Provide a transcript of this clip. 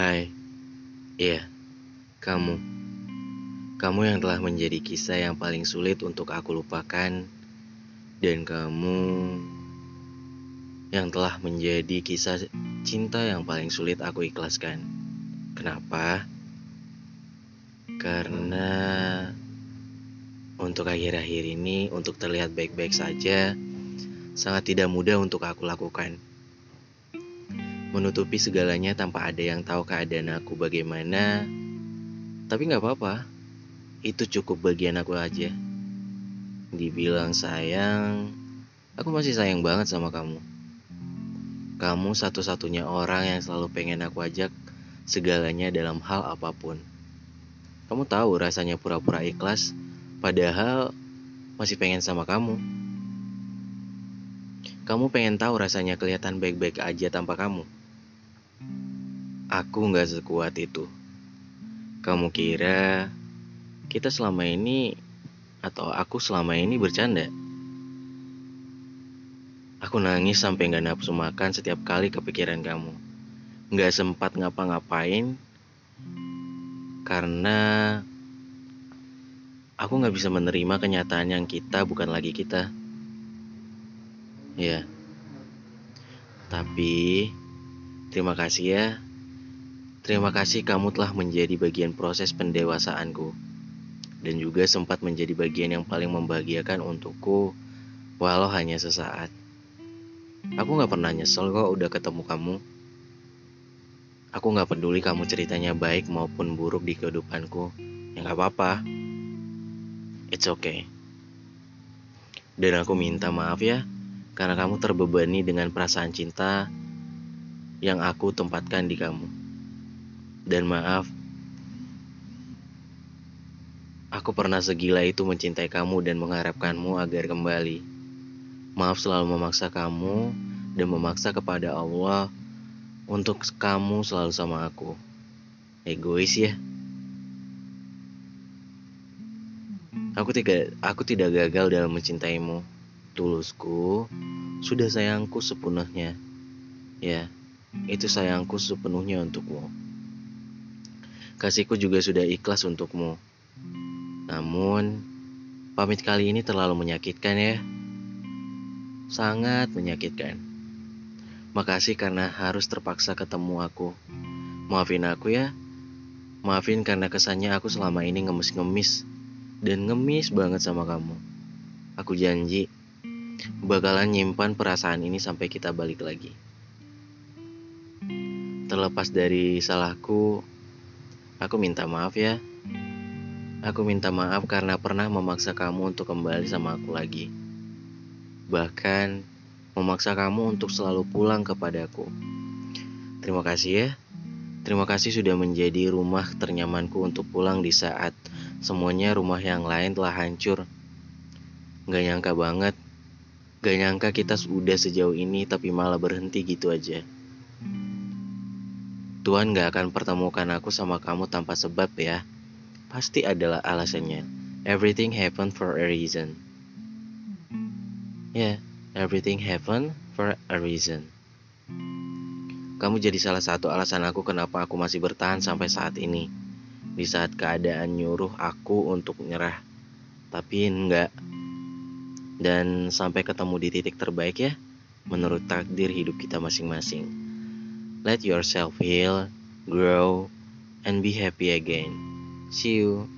Hai, iya, kamu. Kamu yang telah menjadi kisah yang paling sulit untuk aku lupakan, dan kamu yang telah menjadi kisah cinta yang paling sulit aku ikhlaskan. Kenapa? Karena untuk akhir-akhir ini, untuk terlihat baik-baik saja, sangat tidak mudah untuk aku lakukan menutupi segalanya tanpa ada yang tahu keadaan aku bagaimana. Tapi nggak apa-apa, itu cukup bagian aku aja. Dibilang sayang, aku masih sayang banget sama kamu. Kamu satu-satunya orang yang selalu pengen aku ajak segalanya dalam hal apa pun. Kamu tahu rasanya pura-pura ikhlas, padahal masih pengen sama kamu. Kamu pengen tahu rasanya kelihatan baik-baik aja tanpa kamu. Aku nggak sekuat itu. Kamu kira kita selama ini atau aku selama ini bercanda? Aku nangis sampai nggak nafsu makan setiap kali kepikiran kamu. Nggak sempat ngapa-ngapain karena aku nggak bisa menerima kenyataan yang kita bukan lagi kita. Ya. Tapi terima kasih ya Terima kasih kamu telah menjadi bagian proses pendewasaanku dan juga sempat menjadi bagian yang paling membahagiakan untukku walau hanya sesaat. Aku gak pernah nyesel kok udah ketemu kamu. Aku gak peduli kamu ceritanya baik maupun buruk di kehidupanku. Ya gak apa-apa. It's okay. Dan aku minta maaf ya, karena kamu terbebani dengan perasaan cinta yang aku tempatkan di kamu. Dan maaf, aku pernah segila itu mencintai kamu dan mengharapkanmu agar kembali. Maaf selalu memaksa kamu dan memaksa kepada Allah untuk kamu selalu sama aku. Egois ya. Aku tidak aku tidak gagal dalam mencintaimu. Tulusku sudah sayangku sepenuhnya. Ya, itu sayangku sepenuhnya untukmu. Kasihku juga sudah ikhlas untukmu. Namun, pamit kali ini terlalu menyakitkan ya. Sangat menyakitkan. Makasih karena harus terpaksa ketemu aku. Maafin aku ya. Maafin karena kesannya aku selama ini ngemis-ngemis. Dan ngemis banget sama kamu. Aku janji, bakalan nyimpan perasaan ini sampai kita balik lagi. Terlepas dari salahku, Aku minta maaf ya. Aku minta maaf karena pernah memaksa kamu untuk kembali sama aku lagi. Bahkan memaksa kamu untuk selalu pulang kepadaku. Terima kasih ya. Terima kasih sudah menjadi rumah ternyamanku untuk pulang di saat semuanya rumah yang lain telah hancur. Gak nyangka banget. Gak nyangka kita sudah sejauh ini tapi malah berhenti gitu aja. Tuhan gak akan pertemukan aku sama kamu tanpa sebab ya. Pasti adalah alasannya. Everything happen for a reason. Ya, yeah, everything happen for a reason. Kamu jadi salah satu alasan aku kenapa aku masih bertahan sampai saat ini. Di saat keadaan nyuruh aku untuk nyerah. Tapi enggak. Dan sampai ketemu di titik terbaik ya. Menurut takdir hidup kita masing-masing. Let yourself heal, grow, and be happy again. See you.